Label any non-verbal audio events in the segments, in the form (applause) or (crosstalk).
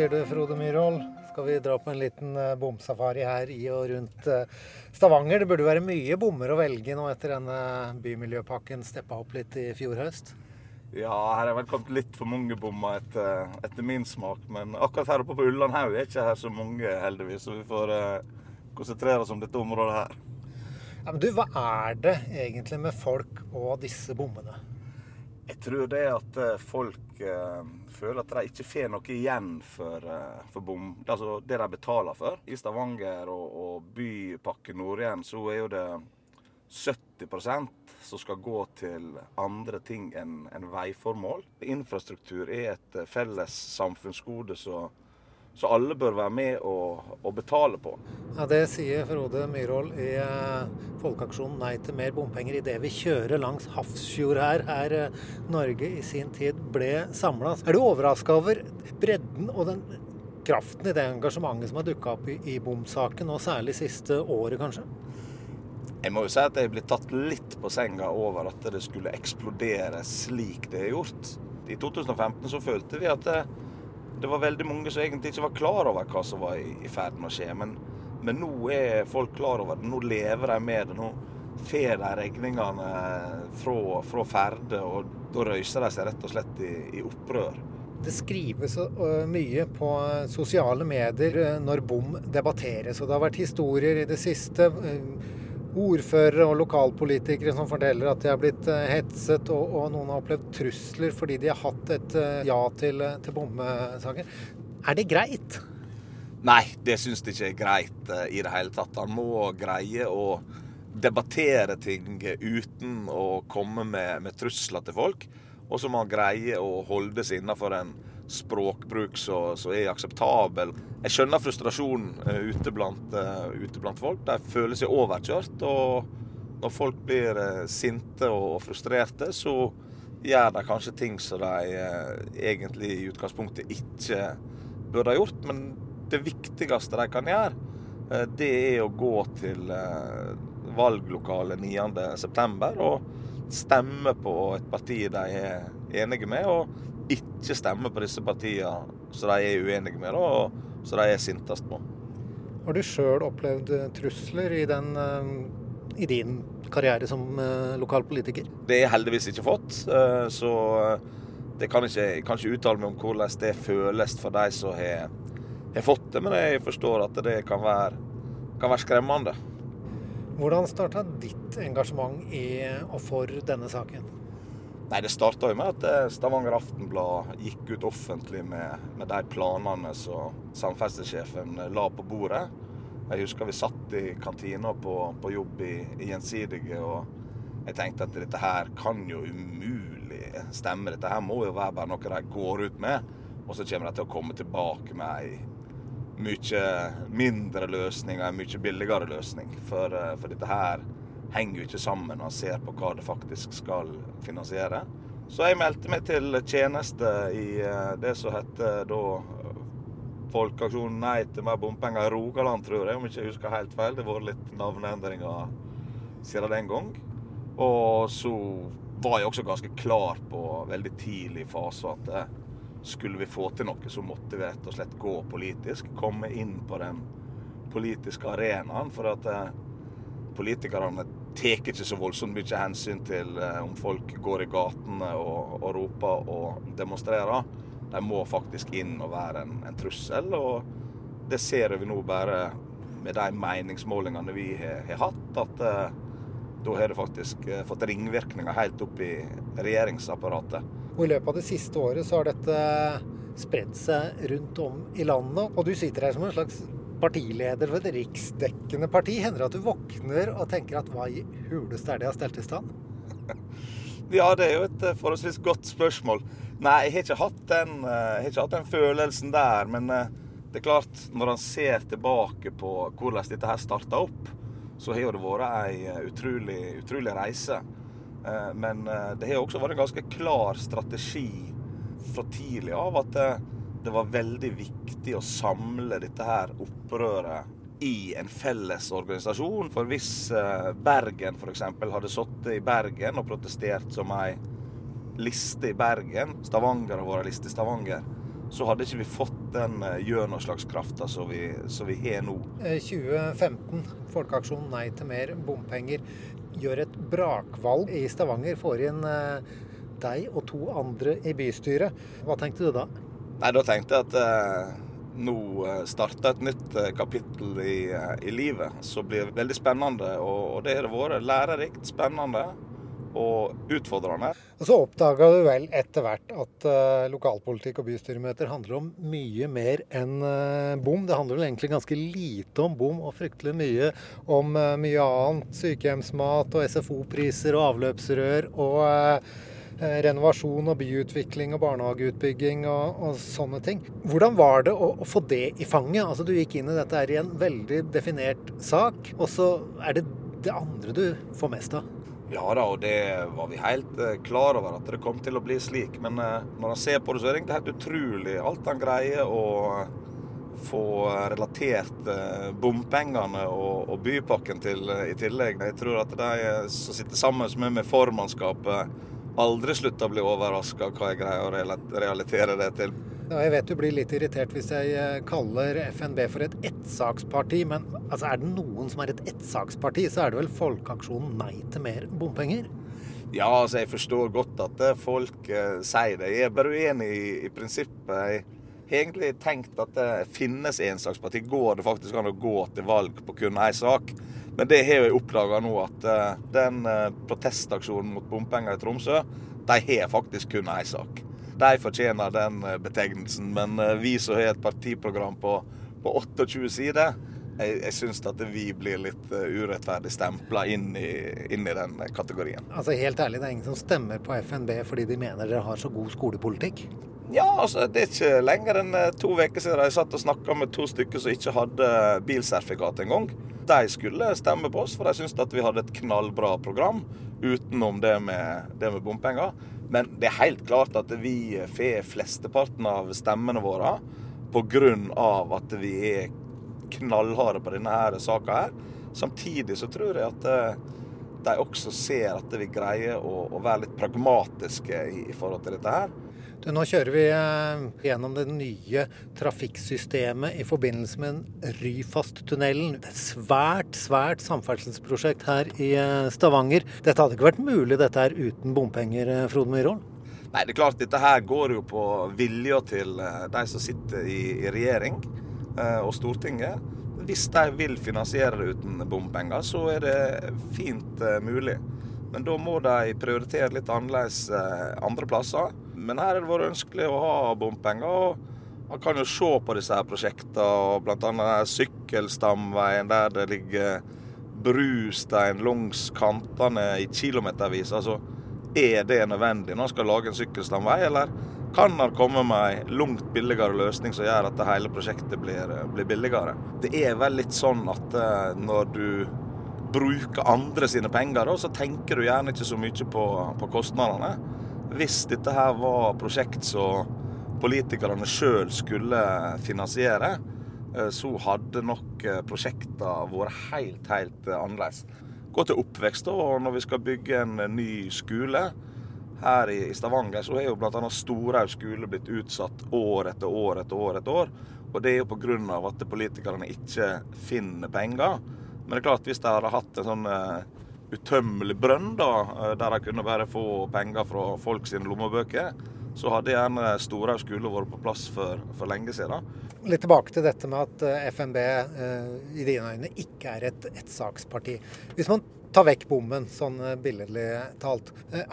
sier du, Frode Myhrvold? Skal vi dra på en liten eh, bomsafari her i og rundt eh, Stavanger? Det burde være mye bommer å velge nå etter denne bymiljøpakken steppa opp litt i fjor høst? Ja, her har vel kommet litt for mange bommer etter, etter, min smak. Men akkurat her oppe på Ullandhaug er ikke her så mange, heldigvis. Så vi får uh, konsentrere oss om dette området her. Ja, men du, Hva er det egentlig med folk og disse bommene? Jeg tror det at eh, folk eh, føler at de ikke får noe igjen for, eh, for bom, altså det de betaler for. I Stavanger og, og Bypakke Nord-Igjen så er jo det 70% som skal gå til andre ting enn en veiformål. Infrastruktur er et eh, felles samfunnsgode så så alle bør være med og, og betale på. Ja, Det sier Frode Myhrvold i eh, Folkeaksjonen Nei til mer bompenger idet vi kjører langs Hafrsfjord her, her eh, Norge i sin tid ble samla. Er du overraska over bredden og den kraften i det engasjementet som har dukka opp i, i bomsaken, og særlig siste året, kanskje? Jeg må jo si at jeg ble tatt litt på senga over at det skulle eksplodere slik det er gjort. I 2015 så følte vi at det, det var veldig mange som egentlig ikke var klar over hva som var i, ferd med å skje. Men, men, nå er folk klar over det. Nå lever de med det. Nå får de regningene fra, fra Ferde, og da røyser de seg rett og slett i, i opprør. Det skrives mye på sosiale medier når bom debatteres, og det har vært historier i det siste ordførere og lokalpolitikere som forteller at de har blitt eh, hetset, og, og noen har opplevd trusler fordi de har hatt et eh, ja til, eh, til bomsaker. Er det greit? Nei, det syns jeg ikke er greit i det hele tatt. Han må greie å debattere ting uten å komme med, med trusler til folk. Og så må han greie å holde seg innafor en språkbruk som er akseptabel. Jeg skjønner frustrasjonen uh, ute, blant, uh, ute, blant, folk. De føler seg overkjørt. Og når folk blir uh, sinte og, frustrerte, så gjør de kanskje ting som de egentlig i utgangspunktet ikke burde ha gjort. Men det viktigste de kan gjøre, det er å gå til valglokalet 9.9. og stemme på et parti de er enige med. og ikke stemmer på disse partiene som de er uenige med, og som de er sintest på. Har du sjøl opplevd eh, trusler i, den, eh, i, din karriere som eh, lokalpolitiker? Det har jeg heldigvis ikke fått, så det kan ikke, jeg kan ikke uttale meg om hvordan det føles for de som har, har fått det, men jeg forstår at det kan være, kan være skremmende. Hvordan starta ditt engasjement i og for denne saken? Nei, Det starta med at eh, Stavanger Aftenblad gikk ut offentlig med, med de planene som samferdselssjefen eh, la på bordet. Jeg husker vi satt i kantina på, på jobb i, i, Gjensidige, og jeg tenkte at dette her kan jo umulig stemme. Dette her må jo være bare noe de går ut med, og så kommer de til å komme tilbake med ei mye mindre løsning og en mye billigere løsning. For, eh, for dette her henger jo ikke sammen når en ser på hva det faktisk skal finansiere. Så jeg meldte meg til tjeneste i eh, det som heter da Folkeaksjonen Nei til mer bompenger i Rogaland, tror jeg, om jeg ikke husker helt feil. Det har vært litt navneendringer siden den gang. Og så var jeg også ganske klar på veldig tidlig fase at eh, skulle vi få til noe, så måtte vi rett og slett gå politisk. Komme inn på den politiske arenaen. For at eh, politikerne tar ikke så voldsomt mye hensyn til eh, om folk går i gatene og, og, roper og demonstrerer. De må faktisk inn og være en, en, trussel. Og det ser vi nå bare med de meningsmålingene vi har, har hatt, at eh, da har det faktisk eh, fått ringvirkninger helt opp i regjeringsapparatet. Og I løpet av det siste året så har dette spredd seg rundt om i landet. Og du sitter her som en slags partileder for et riksdekkende parti. Hender det at du våkner og tenker at hva i huleste er det jeg har stelt i stand? (laughs) Ja, det er jo et eh, forholdsvis godt spørsmål. Nei, jeg har ikke hatt den, eh, ikke hatt den følelsen der. Men eh, det er klart, når han ser tilbake på hvordan dette her starta opp, så har det vært ei utrolig, utrolig reise. Men det har også vært en ganske klar strategi fra tidlig av at det var veldig viktig å samle dette her opprøret i en felles organisasjon. For hvis eh, Bergen f.eks. hadde sittet i Bergen og protestert som ei liste i Bergen, Stavanger har vært liste i Stavanger, så hadde ikke vi fått den gjennomslagskrafta som vi, som vi har nå. 2015, folkeaksjon Nei til mer bompenger, gjør et brakvalg i Stavanger. Får inn deg og to andre i bystyret. Hva tenkte du da? Nei, Da tenkte jeg at eh, nå starter et nytt kapittel i, i livet som blir veldig spennende. Og, og det har vært lærerikt, spennende og utfordrende. Og Så oppdaga du vel etter hvert at uh, lokalpolitikk og bystyremøter handler om mye mer enn uh, bom. Det handler vel egentlig ganske lite om bom, og fryktelig mye om uh, mye annet. Sykehjemsmat og SFO-priser og avløpsrør og renovasjon og byutvikling og barnehageutbygging og, og, sånne ting. Hvordan var det å, å, få det i fanget? Altså Du gikk inn i dette her i en veldig definert sak, og så er det det andre du får mest av. Ja da, og det var vi helt uh, klar over at det kom til å bli slik. Men uh, når en ser på det, så er det egentlig helt utrolig alt han greier å få relatert bompengene og, bypakken til i tillegg. Jeg tror at de som sitter sammen med meg formannskapet, aldri slutter å bli overraska hva jeg greier å realitere det til. Ja, jeg vet du blir litt irritert hvis jeg eh, kaller FNB for et ettsaksparti, men altså, er det noen som er et ettsaksparti, så er det vel Folkeaksjonen Nei til mer bompenger? Ja, altså jeg forstår godt at eh, folk eh, sier det. Jeg er bare uenig i, i prinsippet. Jeg har egentlig tenkt at det finnes ensaksparti. Går det faktisk an å gå til valg på kun én sak? Men det har jeg oppdaga nå, at den protestaksjonen mot bompenger i Tromsø, de har faktisk kun én sak de fortjener den eh, betegnelsen. Men eh, vi som har et partiprogram på, på 28 sider, jeg, jeg syns at vi blir litt eh, urettferdig stempla inn, inn, i den kategorien. Altså Helt ærlig, det er ingen som stemmer på FNB fordi de mener dere har så god skolepolitikk? Ja, altså det er ikke lenger enn to uker siden jeg satt og snakka med to stykker som ikke hadde bilsertifikat engang. De skulle stemme på oss, for de syntes at vi hadde et knallbra program utenom det med, det med bompenger. Men det er helt klart at vi får flesteparten av stemmene våre pga. at vi er knallharde på denne her saka her. Samtidig så tror jeg at eh, de også ser at vi greier å, være litt pragmatiske i forhold til dette her. Du, nå kjører vi eh, gjennom det nye trafikksystemet i forbindelse med Ryfast-tunnelen. Det er et svært, svært samferdselsprosjekt her i eh, Stavanger. Dette hadde ikke vært mulig dette her uten bompenger, eh, Frode Myhrvold? Nei, det er klart dette her går jo på vilja til de som sitter i, i regjering og Stortinget. Hvis de vil finansiere det uten bompenger, så er det fint mulig. Men da må de prioritere litt annerledes andre plasser. Men her har det vært ønskelig å ha bompenger. og Man kan jo se på disse her prosjektene, bl.a. sykkelstamveien der det ligger brustein langs kantene i kilometervis. Altså, er det nødvendig når man skal lage en sykkelstamvei, eller kan man komme med en langt billigere løsning som gjør at det hele prosjektet blir, blir billigere? Det er vel litt sånn at eh, når du bruker andre sine penger, så tenker du gjerne ikke så mye på, på kostnadene. Hvis dette her var prosjekt som politikerne sjøl skulle finansiere, eh, så hadde nok eh, prosjektene vært helt, helt eh, annerledes. Gå til oppvekst, da, og når vi skal bygge en ny skole her i Stavanger, så er jo bl.a. Storhaug skole blitt utsatt år etter år etter år etter år. Og det er jo pga. at politikerne ikke finner penger. Men det er klart, hvis de hadde hatt en sånn utømmelig brønn, da, eh, der de kunne bare få penger fra folk sine lommebøker, så hadde gjerne Storhaug skole vært på plass for, for, lenge siden. Litt tilbake til dette med at eh, FNB eh, i dine øyne ikke er et ettsaksparti. Hvis man tar vekk bommen, sånn billedlig talt.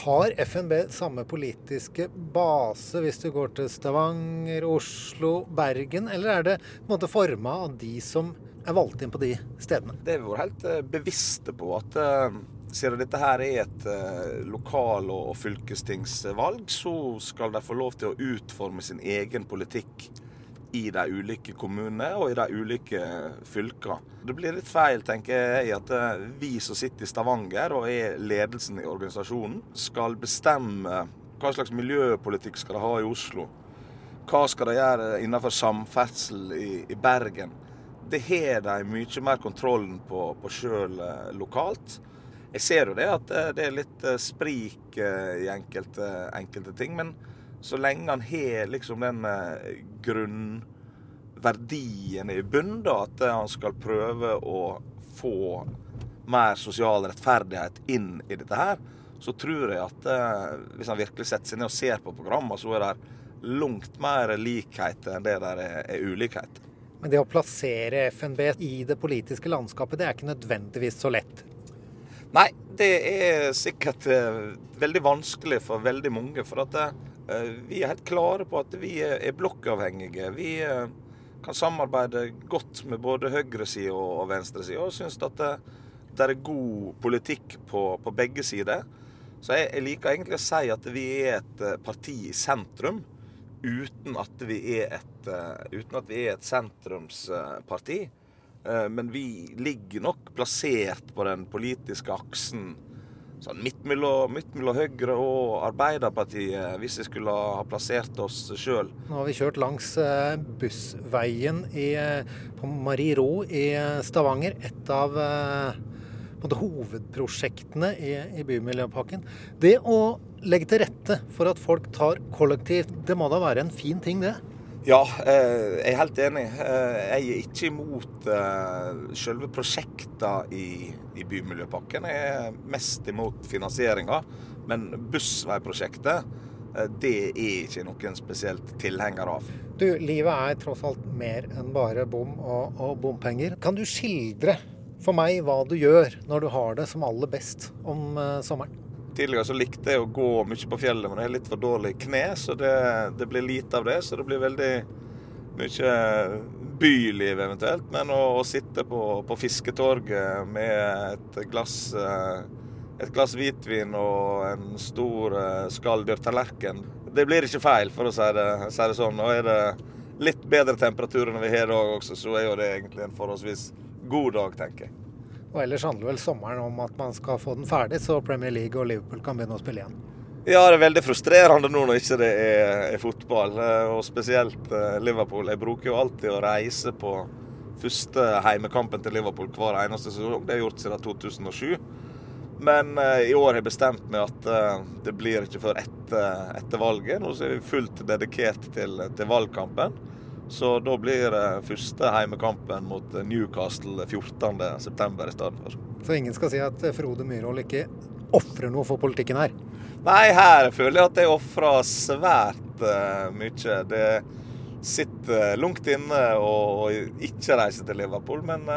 Har FNB samme politiske base hvis du går til Stavanger, Oslo, Bergen, eller er det på en måte forma av de som er valgt inn på de stedene? Det har vi vært helt eh, bevisste på. at uh, Siden dette her er et uh, lokal- og fylkestingsvalg, så skal de få lov til å utforme sin egen politikk i de ulike kommunene og i de ulike fylkene. Det blir litt feil, tenker jeg, at vi som sitter i Stavanger og er ledelsen i organisasjonen, skal bestemme hva slags miljøpolitikk skal de ha i Oslo. Hva skal de gjøre innenfor samferdsel i, i Bergen? Det har de mye mer kontrollen på, på sjøl eh, lokalt. Jeg ser jo det at eh, det er litt eh, sprik i enkelte, enkelte ting, men så lenge han har liksom den grunnverdien i bunnen, da, at han skal prøve å få mer sosial rettferdighet inn i dette her, så tror jeg at hvis han virkelig setter seg ned og ser på programmet, så er det langt mer likhet enn det der er, er ulikhet. Men det å plassere FNB i det politiske landskapet, det er ikke nødvendigvis så lett? Nei, det er sikkert eh, veldig vanskelig for veldig mange. For at eh, vi er helt klare på at vi er, blokkavhengige. Vi eh, kan samarbeide godt med både høyresida og venstresida, og syns at det, det, er god politikk på, på begge sider. Så jeg, jeg, liker egentlig å si at vi er et parti i sentrum uten at vi er et, uh, vi er et sentrumsparti. Uh, men vi ligger nok plassert på den politiske aksen sånn midt mellom, Høyre og Arbeiderpartiet, hvis vi skulle ha plassert oss sjøl. Nå har vi kjørt langs uh, bussveien i, på Marie Ro i Stavanger. Et av hovedprosjektene i, i Bymiljøpakken. Det å legge til rette for at folk tar kollektivt, det må da være en fin ting, det? Ja, eh, jeg er helt enig. Eh, jeg er ikke imot eh, selve prosjektene i, i Bymiljøpakken. Jeg er mest imot finansieringa. Men bussveiprosjektet, det er ikke noen spesielt tilhenger av. Du, livet er tross alt mer enn bare bom og, og bompenger. Kan du skildre for meg hva du gjør når du har det som aller best om sommeren? Tidligere så likte jeg å gå mye på fjellet, men jeg har litt for dårlig kne, så det, det, blir lite av det. Så det blir veldig mye byliv eventuelt. Men å, å sitte på, på, fisketorget med et glass, eh, et glass hvitvin og en stor eh, skalldyrtallerken, det blir ikke feil, for å si det, si det sånn. Og er det litt bedre temperaturer enn vi har i dag også, så er jo det egentlig en forholdsvis god dag, tenker jeg. Og ellers handler vel sommeren om at man skal få den ferdig, så Premier League og Liverpool kan begynne å spille igjen. Ja, det er veldig frustrerende nå når ikke det er, er fotball, eh, og spesielt eh, Liverpool. Jeg bruker jo alltid å reise på første heimekampen til Liverpool hver eneste sesong. Det har jeg gjort siden 2007. Men uh, i år har jeg bestemt meg at det blir ikke før etter, etter valget. Nå er vi fullt dedikert til, til valgkampen. Så da blir det første heimekampen mot Newcastle 14.9. i stedet for. Så ingen skal si at Frode Myhrvold ikke ofrer noe for politikken her? Nei, her føler jeg at jeg ofrer svært mye. Det sitter langt inne å ikke reise til Liverpool, men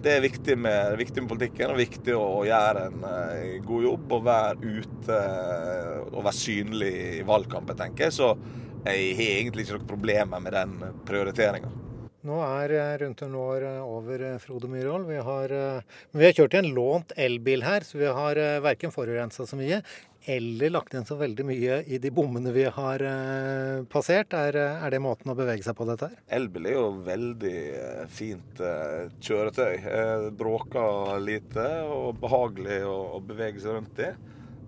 det er viktig med, viktig med, politikken og viktig å, gjøre en god jobb og være ute og være synlig i valgkampen, tenker jeg. Så jeg har egentlig ikke noen problemer med den prioriteringa. Nå er rundt en år eh, over, eh, Frode Myhrvold. Vi, vi, har kjørt i en lånt elbil her, så vi har verken forurensa så mye eller lagt inn så veldig mye i de bommene vi har passert. Er, er, det måten å bevege seg på dette her? Elbil er jo veldig fint kjøretøy. Bråker lite og behagelig å bevege seg rundt i.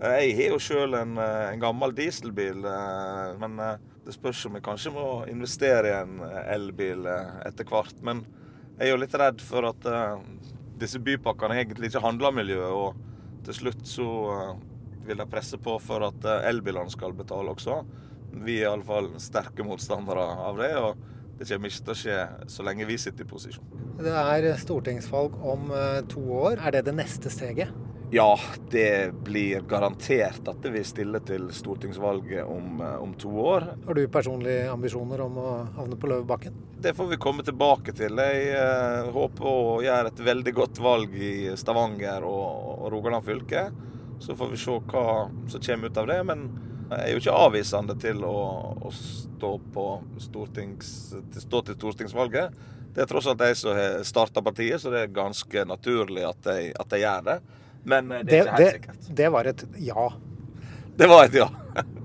Jeg har jo sjøl en, en, gammel dieselbil, men det spørs om jeg kanskje må investere i en elbil etter hvert. Men jeg er jo litt redd for at uh, disse bypakkene egentlig ikke handler om miljøet. Og til slutt så vil jeg presse på for at elbilene skal betale også. Vi er iallfall sterke motstandere av det. og det kommer ikke til å skje så lenge vi sitter i posisjon. Det er stortingsvalg om to år. Er det det neste steget? Ja, det blir garantert at det vil stille til stortingsvalget om, eh, om, to år. Har du personlige ambisjoner om å havne på Løvebakken? Det får vi komme tilbake til. Jeg eh, håper å gjøre et veldig godt valg i Stavanger og, og Rogaland fylke. Så får vi se hva som kommer ut av det. Men jeg er jo ikke avvisende til å, å stå, stortings, til, stå til stortingsvalget. Det er tross alt jeg som har starta partiet, så det er ganske naturlig at jeg, at jeg gjør det. Men eh, det er ikke helt sikkert. Det var et ja. Det var et ja. (laughs)